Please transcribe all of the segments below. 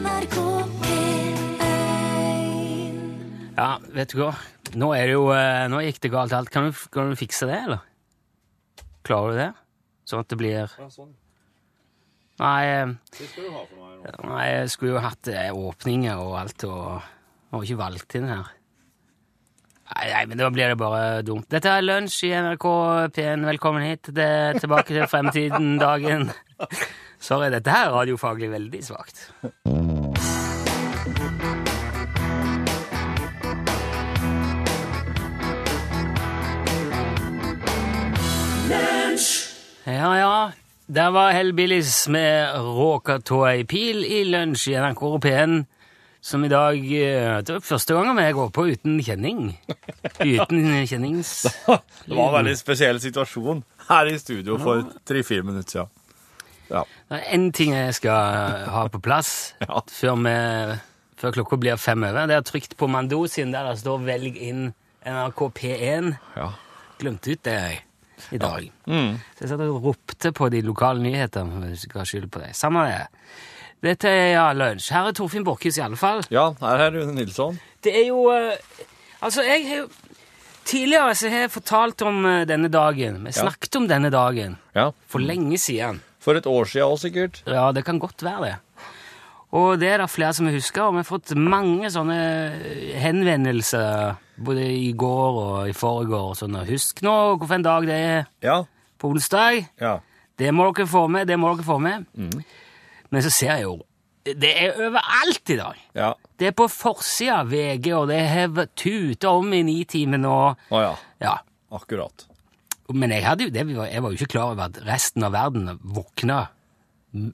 NRK P1 Ja, vet du hva? Nå er det jo eh, Nå gikk det galt alt. Kan du, kan du fikse det, eller? Klarer du det? Sånn at det blir Nei, eh, nei jeg skulle jo hatt eh, åpninger og alt, og har ikke valgt inn her. Nei, nei, men da blir det bare dumt. Dette er Lunsj i NRK P1. Velkommen hit. Det er tilbake til fremtiden-dagen. Sorry, dette her er radiofaglig veldig svakt. Ja, ja. Der var Hellbillies med 'Råka tåa i pil i lunsj i NRK P1, som i dag eh, Det var første gangen vi går på uten kjenning. Uten kjennings... Det var en veldig spesiell situasjon her i studio for tre-fire minutter siden. Ja. Det er én ting jeg skal ha på plass Ja. før, vi, før klokka blir fem over. Det er trykt på mandosien der det står 'velg inn NRK P1'. ja. Glemte ut det jeg, i dag. Mm. Så jeg satt og ropte på de lokale nyhetene. hvis jeg skal skylde på det. Samme det. Dette er ja, lunsj. Her er Torfinn Borchhus i alle fall. Ja, her er Rune Nilsson. Det er jo eh, Altså, jeg har jo Tidligere så har jeg fortalt om eh, denne dagen. Vi snakket om denne dagen Ja. for lenge siden. For et år siden også, sikkert. Ja, det kan godt være det. Og det er det flere som husker, og vi har fått mange sånne henvendelser både i går og i forgår sånn. Husk nå hvilken dag det er Ja. på onsdag. Ja. Det må dere få med, det må dere få med. Men så ser jeg jo Det er overalt i dag. Ja. Det er på forsida av VG, og det har tuta om i Nitimen og Å ja. Ja. Akkurat. Men jeg, hadde jeg var jo ikke klar over at resten av verden våkna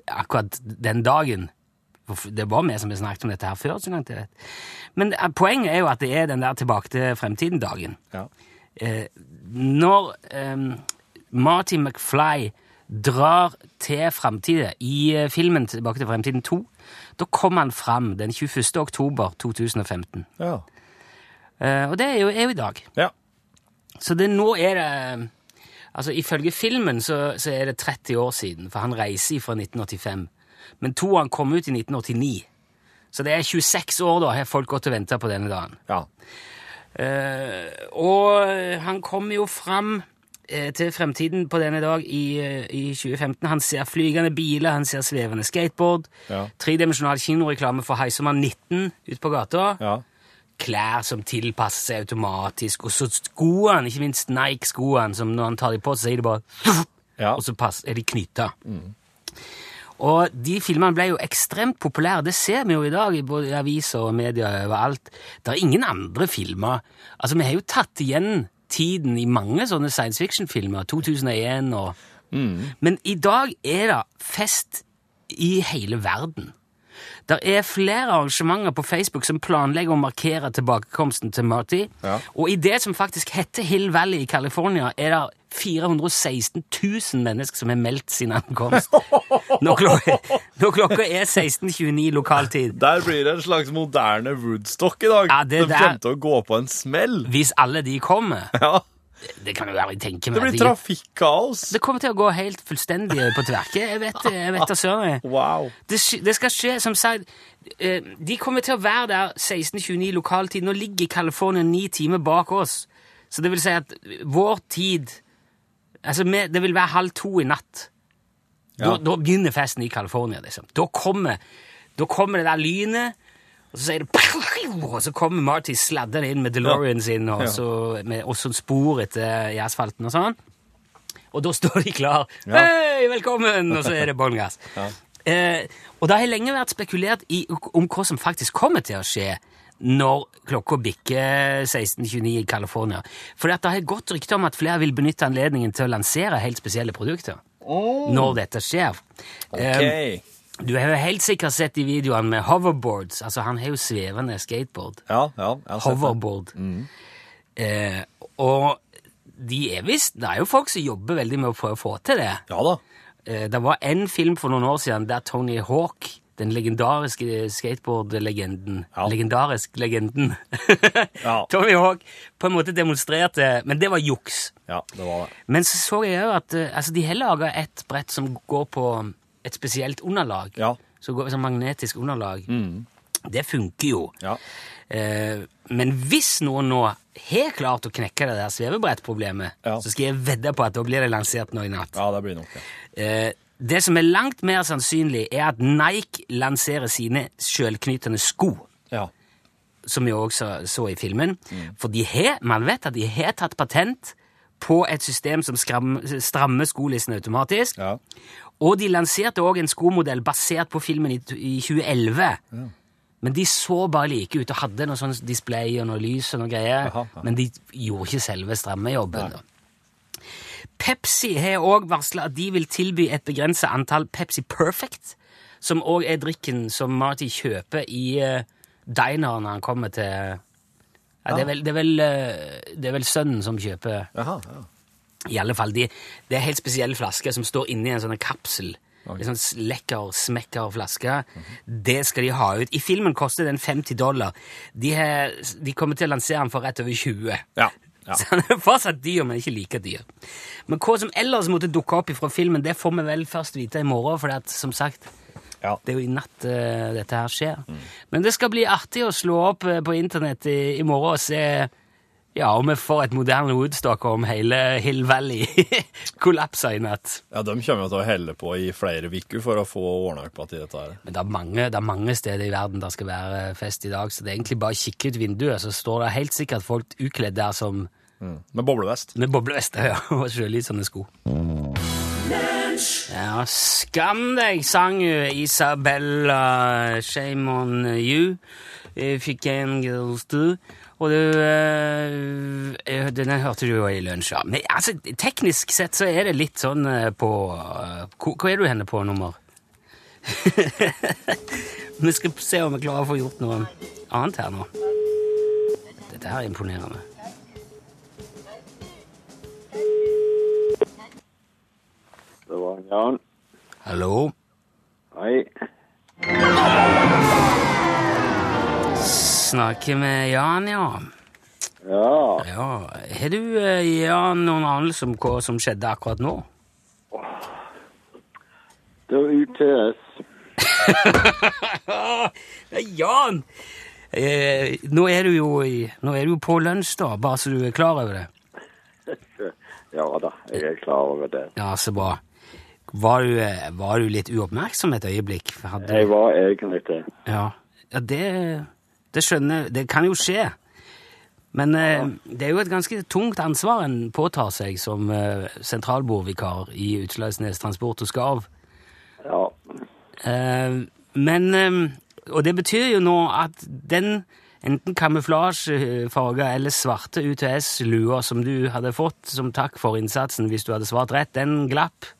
akkurat den dagen. Det var vi som snakket om dette her før. så langt jeg vet. Men eh, poenget er jo at det er den der tilbake til fremtiden-dagen. Ja. Eh, når eh, Marty McFly drar til framtida i eh, filmen Tilbake til fremtiden 2, da kommer han fram den 21. oktober 2015. Ja. Eh, og det er jo, er jo i dag. Ja. Så det, nå er det Altså, Ifølge filmen så, så er det 30 år siden, for han reiser fra 1985. Men toeren kom ut i 1989. Så det er 26 år da har folk gått og venta på denne dagen. Ja. Uh, og han kommer jo fram uh, til fremtiden på denne dag i, uh, i 2015. Han ser flygende biler, han ser svevende skateboard, Ja. tredimensjonal kinoreklame for Heisemann 19 ute på gata Ja. Klær som tilpasser seg automatisk, og så skoene, ikke minst Nike-skoene, som når han tar dem på, så sier de bare Ja. og så er de knytta. Og de filmene ble jo ekstremt populære, det ser vi jo i dag i både aviser og medier overalt. Det er ingen andre filmer. Altså, vi har jo tatt igjen tiden i mange sånne science fiction-filmer, 2001 og Men i dag er det fest i hele verden. Det er flere arrangementer på Facebook som planlegger å markere tilbakekomsten til Marty. Ja. Og i det som faktisk heter Hill Valley i California, er det 416 000 mennesker som har meldt sin ankomst. Når klokka, når klokka er 16.29 lokaltid. Der blir det en slags moderne Woodstock i dag. Ja, det De der- å gå på en smell. Hvis alle de kommer Ja. Det kan jo aldri tenke Det meg. blir trafikkaos. det kommer til å gå helt fullstendig på tverke. Jeg vet det. jeg vet det, søren. Wow. Det, det skal skje, som sagt eh, De kommer til å være der 16.29 lokaltid. Nå ligger California ni timer bak oss. Så det vil si at vår tid Altså, det vil være halv to i natt. Da, Ja. da begynner festen i California, liksom. Da kommer, da kommer det der lynet, og så sier det Og så kommer Marty sladdende inn med DeLorean sin, og så med og sånn spor etter i asfalten og sånn. Og da står de klar. Hei, velkommen! Og så er det bånn gass. Eh, og det har lenge vært spekulert i om hva som faktisk kommer til å skje når klokka bikker 16.29 i California. For det har gått rykter om at flere vil benytte anledningen til å lansere helt spesielle produkter. Når dette skjer. Eh, Ok. Du har jo helt sikkert sett de videoene med hoverboards. Altså, han har jo svevende skateboard. Ja, ja. jeg har sett det. Hoverboard. Eh, og de er visst Det er jo folk som jobber veldig med å prøve å få til det. Ja da. Eh, Det var en film for noen år siden der Tony Hawk, den legendariske skateboard-legenden Ja. Legendarisk legenden. Ja. Tony Hawk på en måte demonstrerte Men det var juks. Ja, det var det. Men så så jeg òg at eh, altså, de har laga et brett som går på et spesielt underlag. Ja. går som magnetisk underlag. Det funker jo. Ja. Eh, men hvis noen nå har klart å knekke det der svevebrettproblemet, Ja. så skal jeg vedde på at da blir det lansert nå i natt. ja, det blir nok det. Eh, det som er langt mer sannsynlig, er at Nike lanserer sine sjølknytende sko. Ja. som vi også så i filmen. For de har, man vet at de har tatt patent på et system som strammer skolissen automatisk. Ja. Og de lanserte også en skomodell basert på filmen i, i 2011. Men de så bare like ut og hadde noe sånn display og noe lys og noe greier. Aha, ja. Men de gjorde ikke selve strammejobben. Ja. Pepsi har òg varsla at de vil tilby et begrenset antall Pepsi Perfect, som òg er drikken som Marty kjøper i uh, dineren når han kommer til ja, det, er vel, det, er vel, uh, det er vel sønnen som kjøper Aha, ja. I alle fall, de, Det er helt spesielle flasker som står inni en sånn kapsel. En sånn lekker, smekker flaske. Det skal de ha ut. I filmen koster den 50 dollar. De, har, de kommer til å lansere den for rett over 20. Ja. ja. Så den er fortsatt dyr, men ikke like dyr. Men hva som ellers måtte dukke opp fra filmen, det får vi vel først vite i morgen, for at, som sagt, ja. det er jo i natt uh, dette her skjer. Men det skal bli artig å slå opp uh, på internett i, i morgen og se ja, og vi får et moderne Woodstock om hele Hill Valley kollapser i natt. Ja, De kommer jo til å helle på i flere uker for å få ordna opp igjen dette. her. Men det er, mange, det er mange steder i verden der skal være fest i dag, så det er egentlig bare å kikke ut vinduet, så står det helt sikkert folk ukledd der som Mm. Med boblevest. med boblevest, ja, og sjølysende sko. Ja, skam deg, sang jo Isabella Shame on you. If you can girls do. Og du øh, Den hørte du jo i lunsj, ja. Men altså, teknisk sett så er det litt sånn eh, på Hvor hvor er du henne på nummer? Vi skal se om vi klarer å få gjort noe annet her nå. Dette her er imponerende. Det var Jan. Hallo? Hei. Snakker med Jan, ja. Ja, Ja, Har du, eh, Jan, noen anelse om hva som skjedde akkurat nå? det var UTS. Ja, Jan! Eh, nå, er du jo i, nå er du på da, bare så du er klar over det. Ja da, jeg er klar over det. Ja, så bra. Var du, eh, var du litt uoppmerksom et øyeblikk? Hadde, Jeg var egentlig det. ja, ja det, det skjønner. Det kan jo skje. Men eh, det er jo et ganske tungt ansvar en påtar seg som eh, sentralbordvikar i Utslagsnes Transport og Skarv. Ja. Eh, men eh, Og det betyr jo nå at den enten kamuflasjefarga eller svarte UTS-lua som du hadde fått som takk for innsatsen hvis du hadde svart rett, den glapp.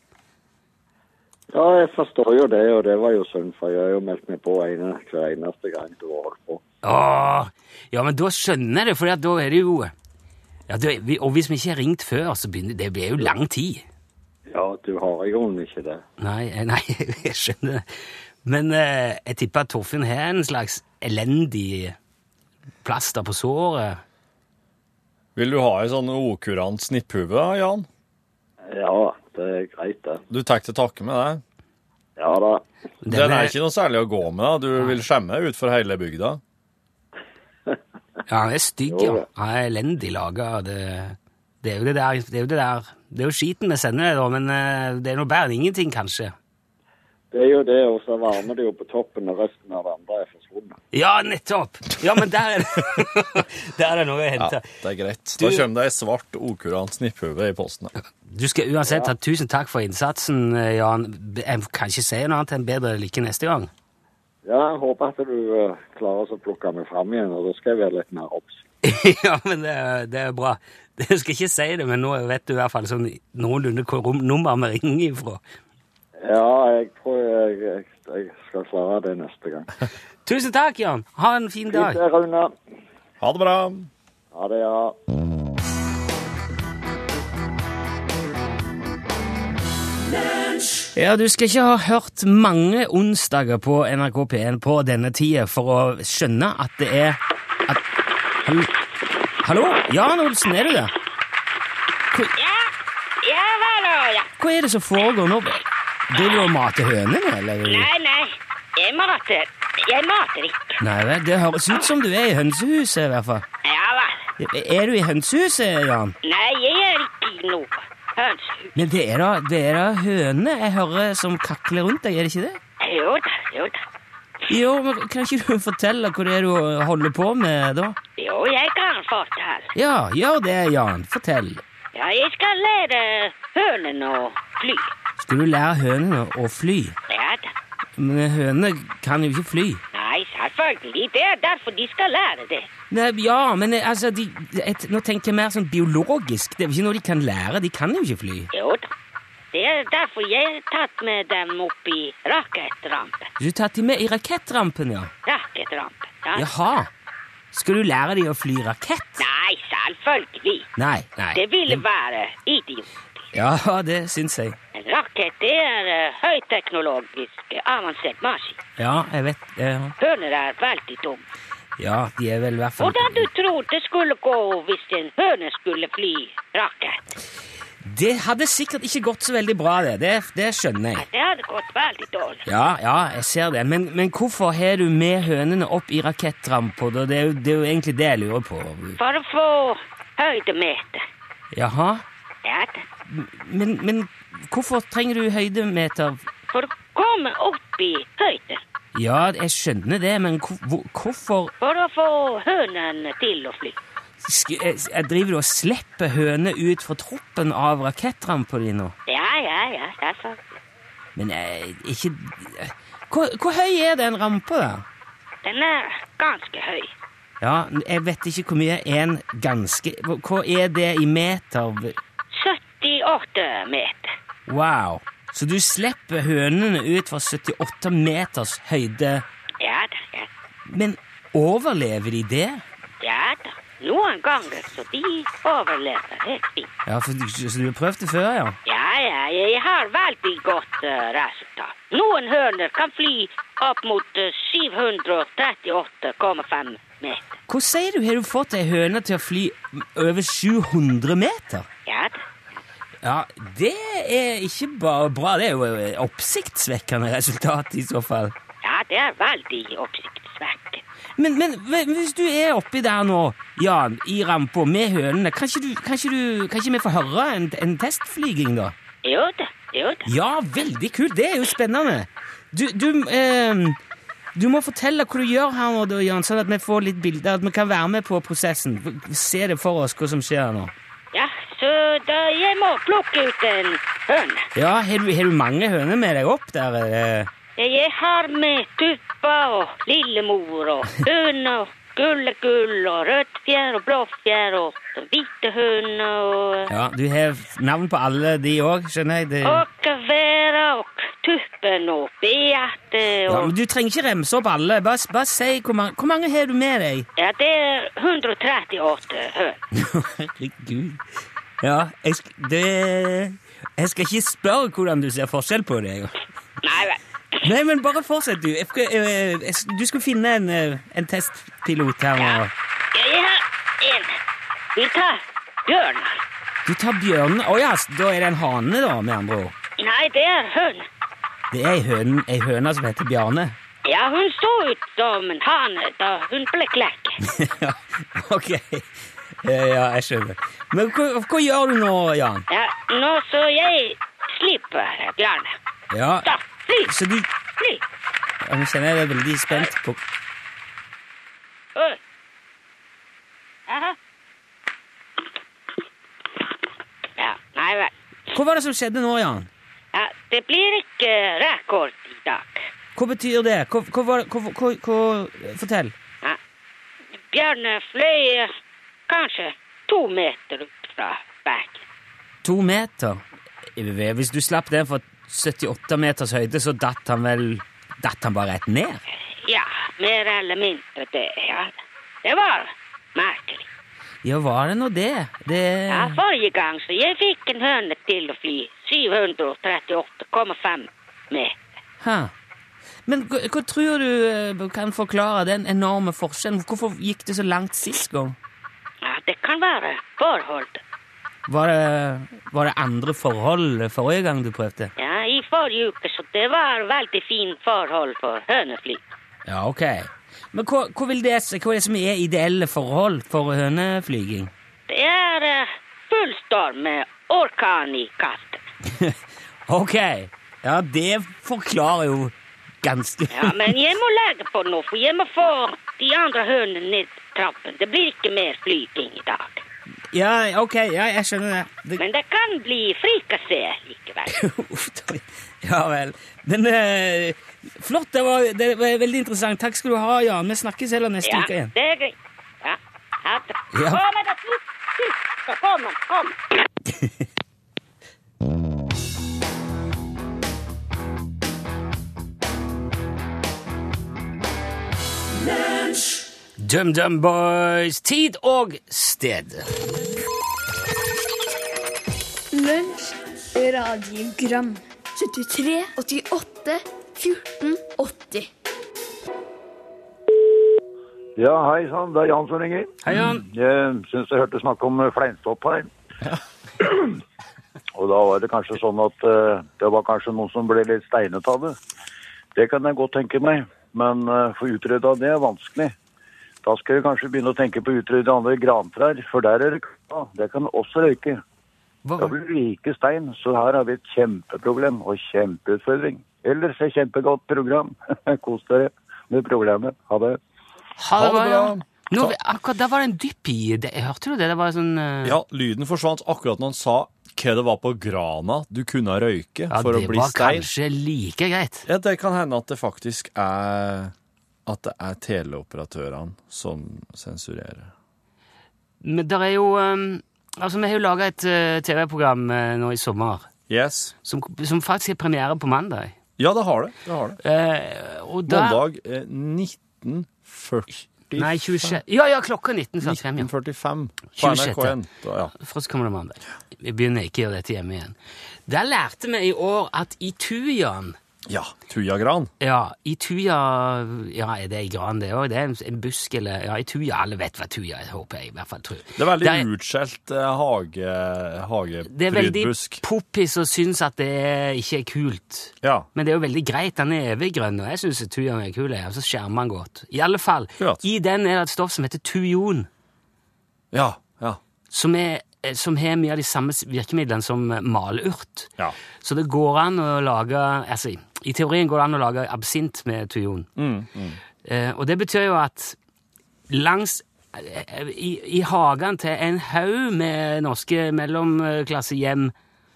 ja, jeg forstår jo det, og det var jo synd, for jeg har jo meldt meg på en, hver eneste gang du har holdt på. Åh, ja, men da skjønner jeg det, for da er det jo ja, det, Og hvis vi ikke har ringt før, så begynner det blir jo lang tid. Ja, du har i grunnen ikke det. Nei, nei, jeg skjønner det. Men eh, jeg tipper at Torfinn har en slags elendig plaster på såret. Vil du ha ei sånn okurant snipphue, Jan? Ja, det er greit det. Du tar til takke med det? Ja da. Den er ikke noe særlig å gå med. da. Du vil skjemme ut for hele bygda. Ja, han er stygg, ja. Han er elendig laga. Det, det er jo det der Det er jo, det der, det er jo skiten vi sender da, men eh, det er noe bedre enn ingenting, kanskje. Det er jo det, og så varmer det jo på toppen, og resten av det andre er forsvunnet. Ja, nettopp! Ja, men der er det, der er det noe å Ja, det er greit. Du- Da kommer det ei svart okurant snipphue i posten. Du skal uansett ha tusen takk for innsatsen, eh, Jan. Jeg kan ikke si noe annet enn bedre lykke neste gang. Ja, jeg håper at du eh, klarer å plukke meg fram igjen, og da skal jeg være litt mer obs. ja, men det, er- det er bra. Jeg skal ikke si det, men nå vet du i hvert fall sånn noenlunde hvor nummer vi ringer ifra. Ja, jeg tror jeg, jeg, jeg skal klare det neste gang. Tusen takk, Jan. Ha en fin dag. Fint, Rune. Ha det bra! Ha det, ja. Ja, du skal ikke ha hørt mange onsdager på NRK P1 på denne tida for å skjønne at det er at, Hallo? Hallo? Jan Olsen, er du der? Hva, Ja, ja, hallo, ja. hva er det som foregår nå? Driver du og mater hønene, eller? Nei, nei. jeg mater. Jeg mater ikke. Nei vel, det høres ut som du er i hønsehuset, i hvert fall. Ja vel. Er du i hønsehuset, Jan? Nei, jeg er ikke i noe. Men det er da, det er da høner jeg hører som kakler rundt deg, er det ikke det? Jo da, jo da. Jo, men kan ikke du fortelle hva det er du holder på med, da? Jo, jeg kan fortelle. Ja, gjør det, Jan. Fortell. Ja, jeg skal lære hønene å fly. Skal du lære hønene å fly? Ja da. Men hønene kan jo ikke fly. Selvfølgelig. Det er derfor de skal lære det. Nei, ja, men eh, altså, de, et, nå tenker jeg mer sånn biologisk. Det er jo ikke noe de kan lære. De kan jo ikke fly. Jo da. Det er derfor jeg har tatt med dem opp i rakettrampen. Du har tatt dem med i rakettrampen, ja? Rakettrampen. Ja. Jaha. Skal du lære dem å fly rakett? Nei, selvfølgelig. Nei, nei. Det ville være idiot. Ja, det syns jeg. En rakett det er uh, høyteknologisk, eh, avansert maskin. Ja, jeg vet ja. Høner er veldig dumme. ja, de er vel i hvert fall Hvordan du tror det skulle gå hvis en høne skulle fly rakett? Det hadde sikkert ikke gått så veldig bra, det. Det, det skjønner jeg. Ja, Det hadde gått veldig dårlig. Ja, ja, jeg ser det. Men, men hvorfor har du med hønene opp i rakettrampa? Det, det er jo egentlig det jeg lurer på. For å få høydemeter. Jaha? Ja, da. Men, men hvorfor trenger du høydemeter? For å komme opp i høyde. Ja, jeg skjønner det, men hvor, hvor- hvorfor For å få hønene til å fly. sk- jeg, jeg driver du og slipper høner ut fra troppen av nå? Ja, ja, ja, det er sant. Men jeg, ikke hvor, hvor høy er den rampa da? Den er ganske høy. Ja, jeg vet ikke hvor mye en ganske hva er det i meter? 78 meter. Wow. Så du slipper hønene ut fra 78 meters høyde. Ja da, ja. Men overlever de det? Ja da. Noen ganger så de overlever helt fint. Ja, for, du- Så du har prøvd det før, ja? Ja, ja, jeg har veldig godt uh, resultat. Noen høner kan fly opp mot uh, 738,5 meter. Hva sier du? Har du fått ei høne til å fly over 700 meter? Ja da. Ja, det er ikke bare bra. Det er jo oppsiktsvekkende resultat i så fall. Ja, det er veldig oppsiktsvekkende. Men, men hvis du er oppi der nå, Jan, i rampa med hønene, kan ikke, du, kan ikke, du, kan ikke vi få høre en, en testflyging, da? Jo da, jo da. Ja, veldig kult. Det er jo spennende. Du, du, eh, du må fortelle hva du gjør her nå, da, Jan, sånn at vi får litt bilder, at vi kan være med på prosessen. Se det for oss, hva som skjer nå. Ja, så da jeg må plukke ut en høne. Ja, har du, har du mange høner med deg opp der? eh? Jeg har med tuppa og lillemor og høne og gullegull og rødt fjær og blåfjær og hvite hund og Ja, du har navn på alle de òg, skjønner jeg. Det... og Vera og Tuppen og Beate Ja, men Du trenger ikke remse opp alle. Bare, bare si hvor mange, hvor mange har du med deg? Ja, det er 138 høner. Herregud. Ja, jeg, det, jeg skal ikke spørre hvordan du ser forskjell på det. Nei vel. Nei, men bare fortsett, du. Eh, du skulle finne en, eh, en testpilot her nå. Jeg har en. Vi tar bjørn. Du tar bjørnen Å ja, da er det en hane, da, med andre ord. Nei, det er høn. Det er ei høne, ei høne som heter Bjarne. Ja, hun så ut som en hane da hun ble klekk. ja, ok. Ja, jeg skjønner. Men hva, hva gjør du nå, Jan? Ja, nå så jeg slipper Bjarne. Ja, fly, så fly. ja, Nå kjenner jeg deg veldig spent på Ja, nei vel. Hva var det som skjedde nå, Jan? Ja, det blir ikke rekord i dag. Hva betyr det? Hva, hva, var hva, hva, hva, fortell. Ja. Bjarne fløy eh, kanskje to meter ut fra bagen. To meter? Hvis du slapp den fra 78 meters høyde, så datt han vel Datt han bare rett ned? Ja, mer eller mindre det, ja. Det var merkelig. Ja, var det nå det? Det Ja, forrige gang så jeg fikk en høne til å fly 738,5 meter. Ha. Men hva, hva tror du eh, kan forklare den enorme forskjellen? Hvorfor gikk det så langt sist gang? Ja, det kan være forhold. Var det, var det andre forhold forrige gang du prøvde? Ja, forrige uke, så det var veldig fint forhold for hønefly. Ja, ok. Men hva, hva, det, hva er det som er ideelle forhold for høneflyging? Det er eh, full storm med orkan i kaften. Ok, ja, det forklarer jo ganske Ja, men jeg må legge på nå, for jeg må få de andre hønene ned trappen. Det blir ikke mer flyging i dag. Ja, ok, ja, jeg skjønner det. det Men det kan bli frikassé likevel. Uff da. ja vel. Men eh, flott, det var, det var veldig interessant. Takk skal du ha, Jan. Vi snakkes heller neste Ja, uke igjen. det er greit. Ja, ha det. Ja. Kom. Kom, kom. DumDum Boys, tid og sted. Lunsj, radiogram 73, 88, 14, 80 Ja, hei sann, det er Jan som ringer. Hei, Jan. Jeg syns jeg hørte snakk om fleinsopp fleinstopp her. Og da var det kanskje sånn at uh, det var kanskje noen som ble litt steinet av det. Det kan jeg godt tenke meg, men uh, få utreda det er vanskelig. Da skal vi kanskje begynne å tenke på å utrydde andre grantrær, for der er det ja, det kan også røyke. Hva, Da blir det like stein, så her har vi et kjempeproblem og kjempeutfordring. Ellers et kjempegodt program. Kos dere med programmet. Ha det. ha det bra. Nå, akkurat der var det en dypp i det. Hørte du det? Det var sånn uh... Ja, lyden forsvant akkurat når han sa hva det var på grana du kunne røyke ja, for å bli stein. Ja, det var kanskje like greit. Ja, det kan hende at det faktisk er at det er teleoperatørene som sensurerer. Men der er jo um, Altså, vi har jo laga et eh, TV-program eh, nå i sommer Yes. som, som faktisk er premiere på mandag. Ja, det har det. det, har det. Eh, og der, Mandag eh, 1940 Nei, 26 Ja, ja, klokka 19.45. Ja. 1945 på 26. NRK1. Da, kommer det mandag. Vi begynner ikke å gjøre dette hjemme igjen. Der lærte vi i år at i Tujaen ja. Tujagran. Ja, i Tuja Ja, er det ei gran, det òg? Det er en, busk, eller Ja, i Tuja. Alle vet hva Tuja er, håper jeg. i hvert fall tror. Det er veldig Det er- utskjelt hage, hage, Det er veldig poppis og syns at det ikke er kult. Ja. Men det er jo veldig greit. Den er eviggrønn, og jeg syns tujaen er kul. Og så skjermer den godt. I alle fall, Akkurat. i den er det et stoff som heter tujon, Ja. Ja. som, er, eh, som har mye av de samme virkemidlene som eh, malurt. ja. Så det går an å lage altså, I teorien går det an å lage absint med tujon. Mm, mm. Eh, og det betyr jo at langs eh, i, I hagen til en haug med norske mellomklassehjem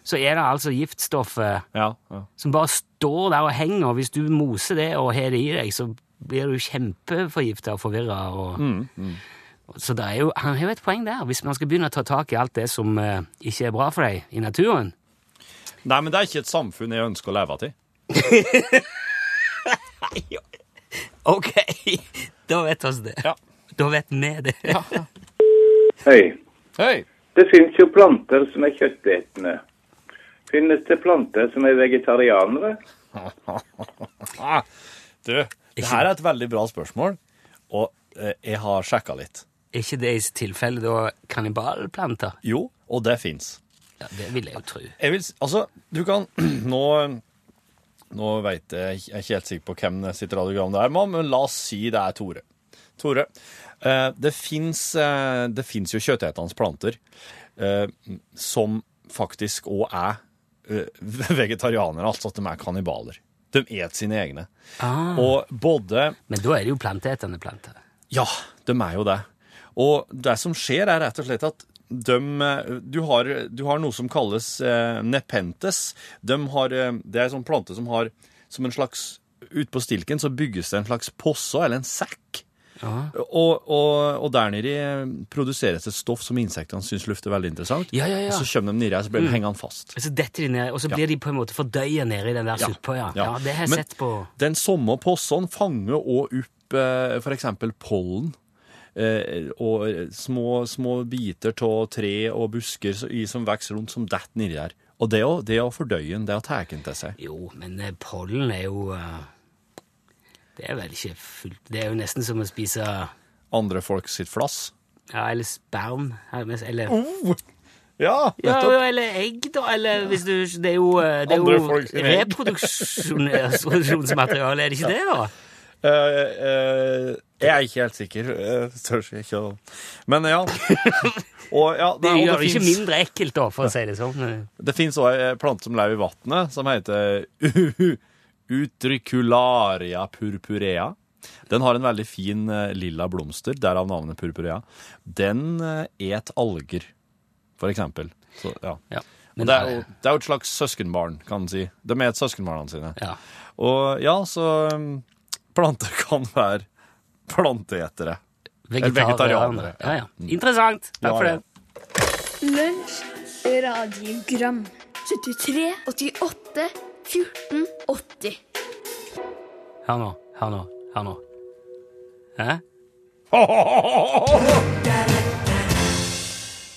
så er det altså giftstoffet ja, ja. som bare står der og henger, og hvis du moser det og har det i deg, så blir du kjempeforgifta og forvirra. Og... Mm, Så det er jo, han har jo et poeng der. Hvis man skal begynne å ta tak i alt det som eh, ikke er bra for deg i naturen Nei, men det er ikke et samfunn jeg ønsker å leve til. Ok, da vet vi det. Ja. Da vet vi det. Hei. Hei! Det finnes jo planter som er kjøttetende. Finnes det planter som er vegetarianere? Ah, Du, det her er et veldig bra spørsmål, og eh, jeg har sjekka litt. Er ikke det i tilfelle da kannibalplanter? Jo, og det fins. Ja, det vil jeg jo tro. Jeg vil, altså, du kan Nå, nå veit jeg jeg er ikke helt sikker på hvem sitt radiogram det er men la oss si det er Tore. Tore, eh, det fins eh, jo kjøttetende planter eh, som faktisk òg er vegetarianere, altså at de er kannibaler. De et sine egne. Ah, Og både men da er det jo planteetende planter. Ja, de er jo det. Og det som skjer, er rett og slett at de, eh, du, har, du har noe som kalles eh, nepentes. De har, eh, det er en sånn plante som har som en slags Utpå stilken så bygges det en slags posse, eller en sekk. Ja. Og, og, og der nedi eh, produseres et stoff som insektene syns lukter veldig interessant. Ja, ja, ja. Og så kommer de nedi her, så blir de hengende fast. Så detter de ned, og så blir de på en måte fordøya nede i den der suppa, ja. ja. ja. Det har jeg Men- sett på. Den samme possen fanger òg opp f.eks. pollen. Eh, og små, små biter av tre og busker så- som vokser rundt, som detter nedi der. Og det å, det å fordøye den, det å ta den til seg. Jo, men eh, pollen er jo eh, Det er vel ikke fullt Det er jo nesten som å spise Andre folk sitt flass. Ja, eller sperm. Eller Ja, Ja, nettopp. eller egg, da. Eller hvis du Det er jo, eh, det er jo reproduksjonsmateriale, er det ikke det, da? Uh, eh, jeg er ikke helt sikker. Jeg tør ikke å Men ja. Og, ja Det og gjør det ikke finnes- mindre ekkelt, da, for å si det sånn. Det fins òg ei plante som lever i vannet, som heter utricularia purpurea. Den har en veldig fin eh, lilla blomster, derav navnet purpurea. Den eh, et alger, for eksempel. Så, ja. Ja. Det, er jo, det er jo et slags søskenbarn, kan en si. De er et søskenbarna sine. Ja. Og ja, så um, planter kan være planteetere. vegetarianere, Ja, ja. Interessant. Takk for det. Lunsj, radiogram 73, 88, 14, 80 Hør nå, hør nå, hør nå. Hæ?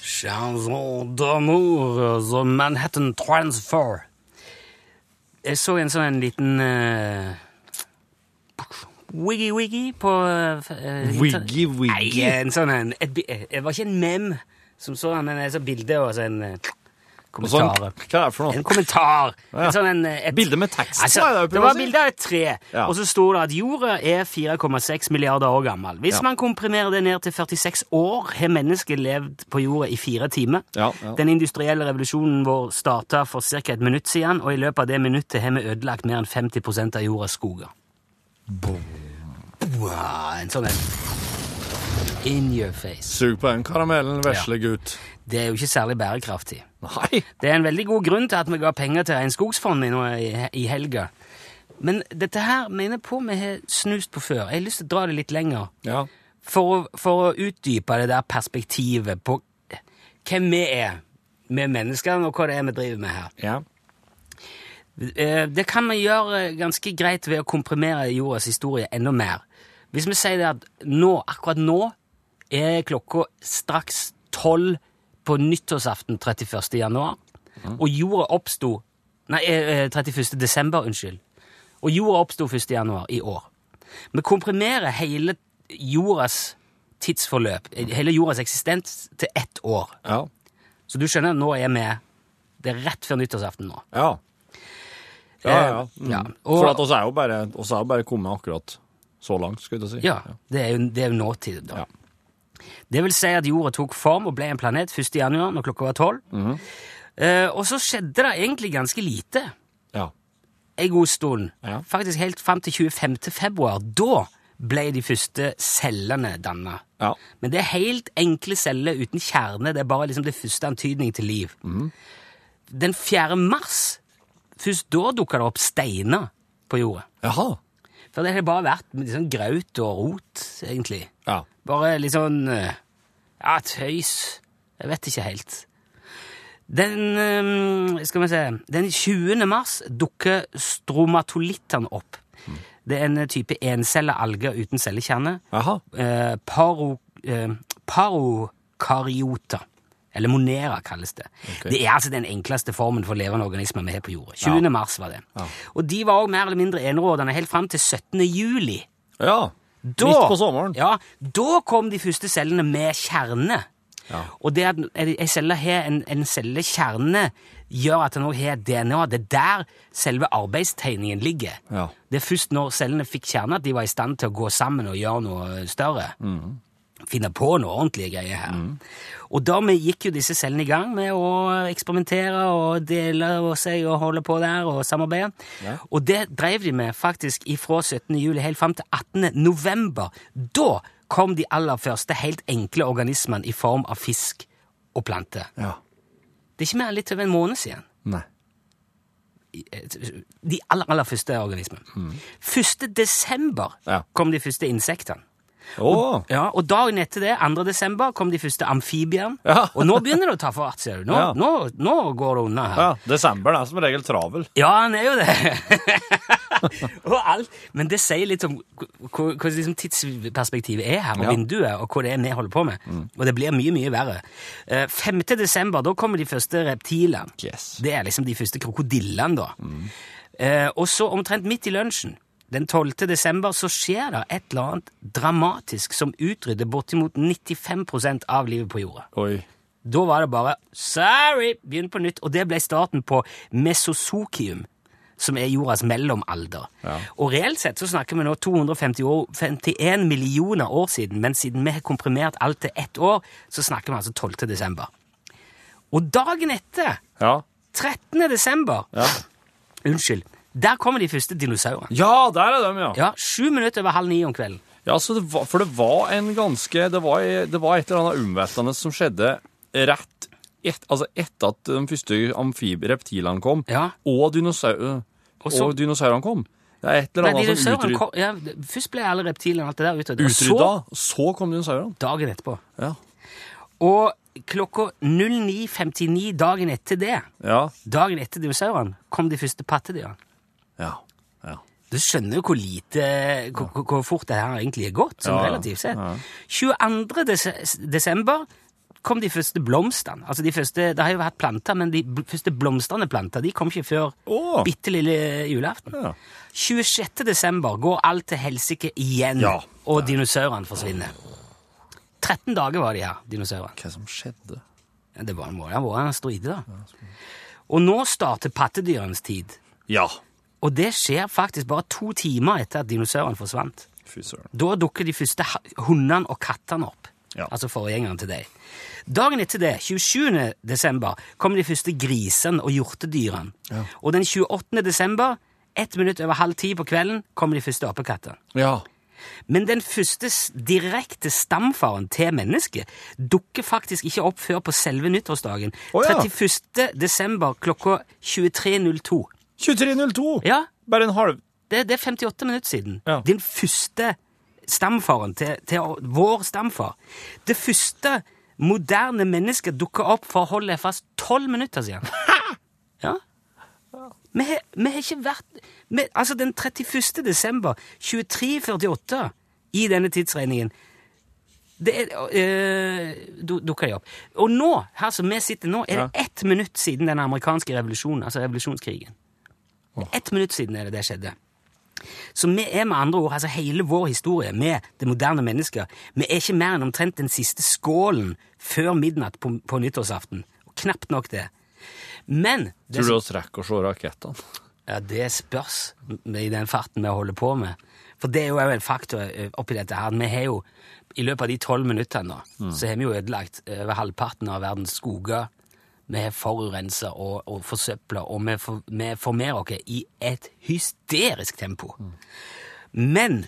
Chanson d'amour, the Manhattan Transfer. Jeg så en sånn en liten uh, Wiggy-wiggy på uh, Wiggy-wiggy? Nei, en sånn en eh, Det var ikke en mem som så han, men et sånt bilde og så en sånn, kommentar. hva er det for noe? En kommentar. Ja. En sånn en, eh, et, Bilde med tekst Altså, det det var bilde av et tre, Ja. og så sto det at jorda er 4,6 milliarder år gammel. Hvis Ja. man komprimerer det ned til 46 år, har mennesket levd på jorda i fire timer. Den industrielle revolusjonen vår starta for ca. et minutt siden, og i løpet av det minuttet har vi ødelagt mer enn 50% av jordas skoger. En sånn en In your face. Sug på den karamellen, vesle gutt. Det er jo ikke særlig bærekraftig. Nei. Det er en veldig god grunn til at vi ga penger til Regnskogsfondet i, i helga. Men dette her mener på vi har snust på før. Jeg har lyst til å dra det litt lenger. Ja. For, for å utdype det der perspektivet på hvem vi er, vi menneskene, og hva det er vi driver med her. ja. Eh, Det kan vi gjøre ganske greit ved å komprimere jordas historie enda mer. Hvis vi sier at nå, akkurat nå er klokka straks tolv på nyttårsaften 31. januar, og jorda oppsto Nei, eh, eh, 31. desember, unnskyld. Og jorda oppsto 1. januar i år. Vi komprimerer hele jordas tidsforløp, hele jordas eksistens, til ett år. Ja. Så du skjønner, nå er vi Det er rett før nyttårsaften nå. Ja. Ja, ja. Eh, Mm. ja. Og- For at oss er jo bare, oss er jo bare kommet akkurat så langt, skulle jeg si. Ja, det er jo, det er jo nåtid, da. Ja. Det vil si at jorda tok form og ble en planet 1. januar når klokka var tolv. Mhm. eh, og så skjedde det egentlig ganske lite Ja. en god stund. Ja. Faktisk helt fram til 25. februar. Da ble de første cellene danna. Ja. Men det er helt enkle celler uten kjerne. Det er bare liksom det første antydning til liv. Mhm. Den 4. mars, først da dukka det opp steiner på jorda. Jaha. For det har bare vært sånn graut og rot, egentlig. Ja. Bare litt sånn eh, Ja, tøys. Jeg vet ikke helt. Den eh, Skal vi se Den 20. mars dukker stromatolittene opp. Det er en type encella alger uten cellekjerne. Jaha. Eh, paro, eh, parokaryota. Eller monera, kalles det. Det er altså den enkleste formen for levende organismer vi har på jorda. 20. mars var det. Og de var også mer eller mindre enerådende helt fram til 17. juli. Ja. Da, Midt på sommeren. Ja, da kom de første cellene med kjerne. Ja. Og det at ei celle har en, en cellekjerne, gjør at den òg har DNA. Det er der selve arbeidstegningen ligger. Ja. Det er først når cellene fikk kjerne at de var i stand til å gå sammen og gjøre noe større. Mm. Finne på noe ordentlige greier her. Og da vi gikk jo disse cellene i gang med å eksperimentere og dele og seg og holde på der og samarbeide. Og det drev de med faktisk ifra 17. juli helt fram til 18. november. Da kom de aller første helt enkle organismene i form av fisk og planter. Ja. Det er ikke mer enn litt over en måned siden. Nei. De aller, aller første organismene. 1. desember Ja. kom de første insektene. Å! Ja, og dagen etter det, 2. desember, kom de første amfibiene. Ja. Og nå begynner det å ta fart, ser du. Nå, Ja. nå, nå går det unna her. Ja, desember er som regel travel. Ja, han er jo det. og alt. Men det sier litt om hva liksom tidsperspektivet er her, og. Mm. vinduet, og hva det er vi holder på med. Og det blir mye, mye verre. Eh, 5. desember, da kommer de første reptilene. Yes. Det er liksom de første krokodillene, da. Mm. og så omtrent midt i lunsjen, den 12. desember, så skjer det et eller annet dramatisk som utrydder bortimot 95% av livet på jorda. Oi. Da var det bare 'sorry', begynn på nytt. Og det ble starten på mesozokium, som er jordas mellomalder. Og reelt sett så snakker vi nå 251 millioner år siden, men siden vi har komprimert alt til ett år, så snakker vi altså 12. desember. Og dagen etter, Ja. 13. desember Ja. Unnskyld. Der kommer de første dinosaurene. ja, der er de, ja. Ja, Sju minutter over halv ni om kvelden. Ja, så det var, For det var en ganske Det var, det var et eller annet omveltende som skjedde rett et, altså etter at de første amfibreptilene kom, Ja. og, dinosaur, Og så- og dinosaurene kom. Det er et eller Nei, annet som dinosaurene utrydda. ja, Først ble alle reptilene og alt det der utrydda. Utrydda, Så så kom dinosaurene. dagen etterpå. Ja. Og klokka 09.59 dagen etter det, Ja. dagen etter dinosaurene, kom de første pattedyrene. Ja. ja. Du skjønner jo hvor lite hvor, hvor- fort det her egentlig er gått, sånn Ja, relativt sett. Ja. 22. Des desember kom de første blomstene. Altså de første, Det har jo vært planter, men de første blomstrende planta de kom ikke før oh. bitte lille julaften. Ja. 26. desember går alt til helsike igjen, Ja. og dinosaurene forsvinner. 13 dager var de her, dinosaurene. Hva som skjedde? Det var en, det var en asteroide, da. Og nå starter pattedyrenes tid. Ja. Og det skjer faktisk bare to timer etter at dinosaurene forsvant. Da dukker de første hundene og kattene opp. Ja. Altså forgjengeren til deg. Dagen etter det, 27. desember, kommer de første grisene og hjortedyrene. Og den 28. desember, ett minutt over halv ti på kvelden, kommer de første apekattene. Ja. Men den første direkte stamfaren til mennesket dukker faktisk ikke opp før på selve nyttårsdagen. Oh, ja. 31. desember klokka 23.02. 23.02! Ja, Bare en halv det, det er 58 minutter siden. Ja. Din første stamfaren til, til vår stamfar. Det første moderne mennesket dukka opp for å holde fast tolv minutter siden. Ja. Vi har, vi har ikke vært vi, Altså, den 31. desember 2348 i denne tidsregningen det er, øh, du- dukker de opp. Og nå, her som vi sitter nå, er det ett minutt siden den amerikanske revolusjonen, altså revolusjonskrigen. Ett minutt siden er det det skjedde. Så vi er med andre ord, altså hele vår historie med det moderne mennesket, vi er ikke mer enn omtrent den siste skålen før midnatt på, på nyttårsaften. Og knapt nok det. Men det Tror du oss rekker å se rakettene? ja, det spørs i den farten vi holder på med. For det er jo en faktor eh, oppi dette her. Vi har jo, I løpet av de tolv minuttene nå, så har vi jo ødelagt eh, over halvparten av verdens skoger. Vi har forurensa og, og forsøpla, og vi, for, vi formerer oss i et hysterisk tempo. Men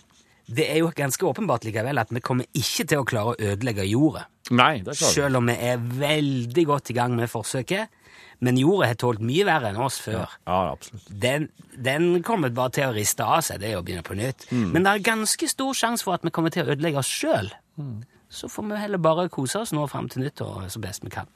det er jo ganske åpenbart likevel at vi kommer ikke til å klare å ødelegge jorda. Nei, det klarer du. Selv om vi er veldig godt i gang med forsøket. Men jorda har tålt mye verre enn oss før. Ja, absolutt. Den, den kommer bare til å riste av seg, det er å begynne på nytt. Men det er ganske stor sjanse for at vi kommer til å ødelegge oss sjøl. Så får vi heller bare kose oss nå fram til nyttår så best vi kan.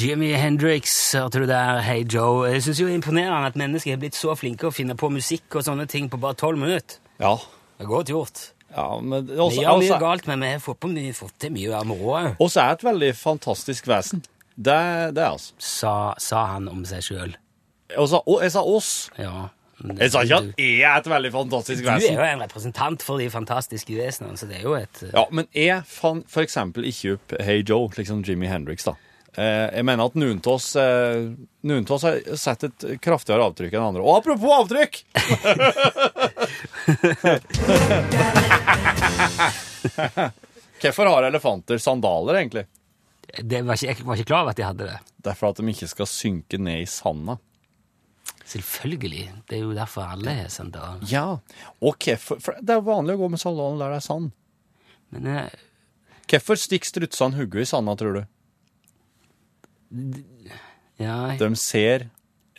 Jimmy Hendrix, hørte du der, Hey Joe. Jeg synes jo det er imponerende at mennesker har blitt så flinke å finne på musikk og sånne ting på bare tolv minutter. Ja. Det er godt gjort. ja men også, Vi gjør mye også, galt, men vi har fått, til mye av moroa òg, også er et veldig fantastisk vesen. Det, det er altså. sa, sa han om seg sjøl. Jeg sa oss. Ja. Jeg sa ikke at jeg er et veldig fantastisk vesen. Du er jo en representant for de fantastiske vesenene, så det er jo et Ja, men jeg fant for eksempel ikke opp Hey Joe, liksom Jimi Hendrix, da. Eh, jeg mener at noen av oss, eh, oss har sett et kraftigere avtrykk enn andre. Og apropos avtrykk! Hvorfor har elefanter sandaler, egentlig? Det var ikke, Jeg var ikke klar over at de hadde det. Det er for at de ikke skal synke ned i sanda. Selvfølgelig. Det er jo derfor alle har sandaler. Ja, og For, for Det er vanlig å gå med sandaler der det er sand. Men jeg... Hvorfor stikker strutsene hodet i sanda, tror du? ja, De ser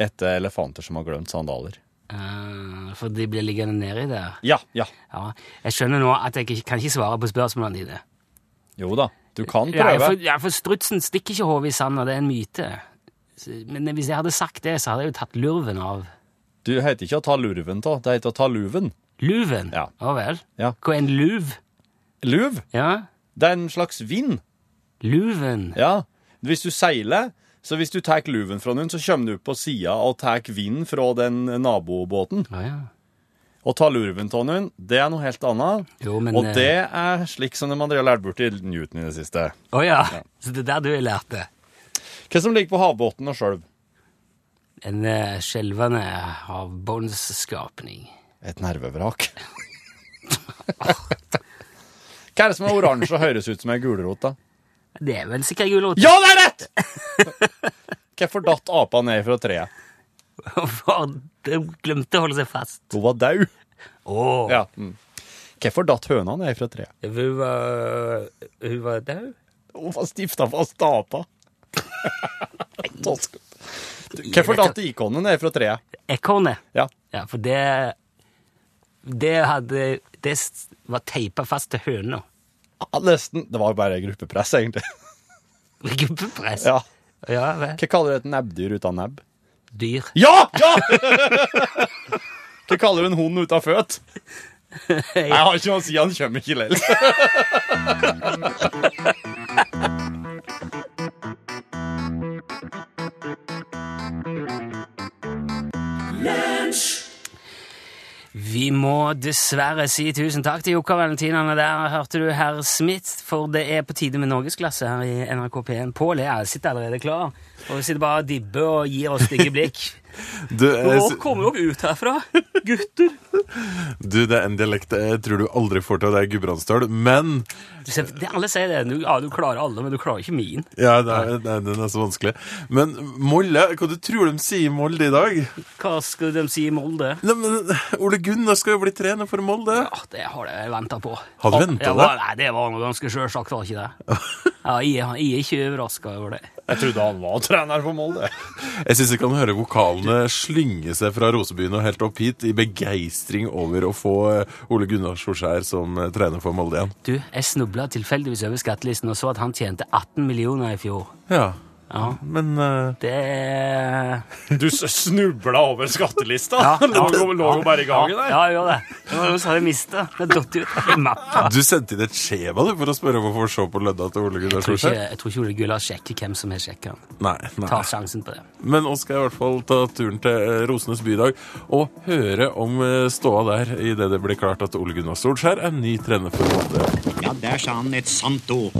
etter elefanter som har glemt sandaler. Uh, For de blir liggende nedi der. Ja, ja. Ja, Jeg skjønner nå at jeg kan ikke svare på spørsmålene dine. Jo da, du kan Ja, prøve. for, ja, for strutsen stikker ikke hodet i sanda, det er en myte. Men hvis jeg hadde sagt det, så hadde jeg jo tatt lurven av. Du heter ikke å ta lurven da. det heter å ta luven. Luven? Ja. Å vel. Ja. Hva er en luv? Luv, Ja, det er en slags vind. luven. Ja. Hvis du seiler, Så hvis du tar luven fra noen, så kommer du på sida og tar vind fra den nabobåten. Ja, ja. Og ta lurven av noen, det er noe helt annet. Jo, men og eh, det er slik som de har lært bort i Newton i det siste. Å ja. Så det er der du har lært det. Hva som ligger på havbunnen og sjølv? En uh, skjelvende havbåndsskapning. Et nervevrak. Hva er det som er oransje og høres ut som ei gulrot, da? Det er vel sikkert gulrot. Ja, det er rett! Hvorfor datt apa ned fra treet? For de glemte å holde seg fast. Hun var død. Oh. Ja. Mm. Hvorfor datt høna ned fra treet? Hun var Hun var død? Hun var stifta fast apa. Hvorfor datt ikonet ned fra treet? Ekornet. Ja. Ja, for det Det hadde Det var teipa fast til høna. Ja, Nesten. Det var bare gruppepress, egentlig. Gruppepress. Ja. ja vel. Hva kaller du et nebbdyr uten nebb? Dyr. Ja! ja! Hva kaller du en hund uten føtt? Jeg har ikke noe å si, han kommer ikke likevel. Vi må dessverre si tusen takk til Jokka Valentinane. Der hørte du herr Smith, for det er på tide med norgesklasse her i NRK P1. Pål er sitter allerede klar, og vi sitter bare og dibber og gir oss stygge blikk. Du, jeg, Nå kommer dere ut herfra, gutter! du, det er en dialekt jeg tror du aldri får til, det er gudbrandsdøl. Men Du ser, det, alle sier det. Du, ja, du klarer alle, men du klarer ikke min. Ja, det er, det er, den er så vanskelig. Men Molle, hva du tror de sier i Molde i dag? Hva skal de si i Molde? Nei, men Ole Gunnar skal jo bli trener for Molde. Ja, det har jeg venta på. Har du ventet Ja, det? Nei, det var ganske sjølsagt, var ikke det? Ja, jeg, jeg er ikke overraska over det. Jeg trodde han var trener for Molde. Jeg syns jeg kan høre vokalene slynge seg fra Rosebyen og helt opp hit i begeistring over å få eh, Ole Gunnar Solskjær som eh, trener for Molde igjen. Du, jeg snubla tilfeldigvis over skattelisten og så at han tjente 18 millioner i fjor. Ja, Ja, men uh... det Du snubla over skattelista? Ja, ja. lå, jo- lå jo bare i gangen der. Ja, jeg gjorde det. Nå har vi mista. Det datt ut av mappa. du sendte inn et skjema du, for å spørre om å få se på lønna til Ole Gunnar Solskjær? jeg tror ikke Ole Gunnar sjekker hvem som har sjekka nei. Tar sjansen på det. Men nå skal jeg i hvert fall ta turen til eh, Rosenes bydag og høre om eh, ståa der idet det blir klart at Ole Gunnar Solskjær er ny trener for Molde. Ja, der sa han et sant ord.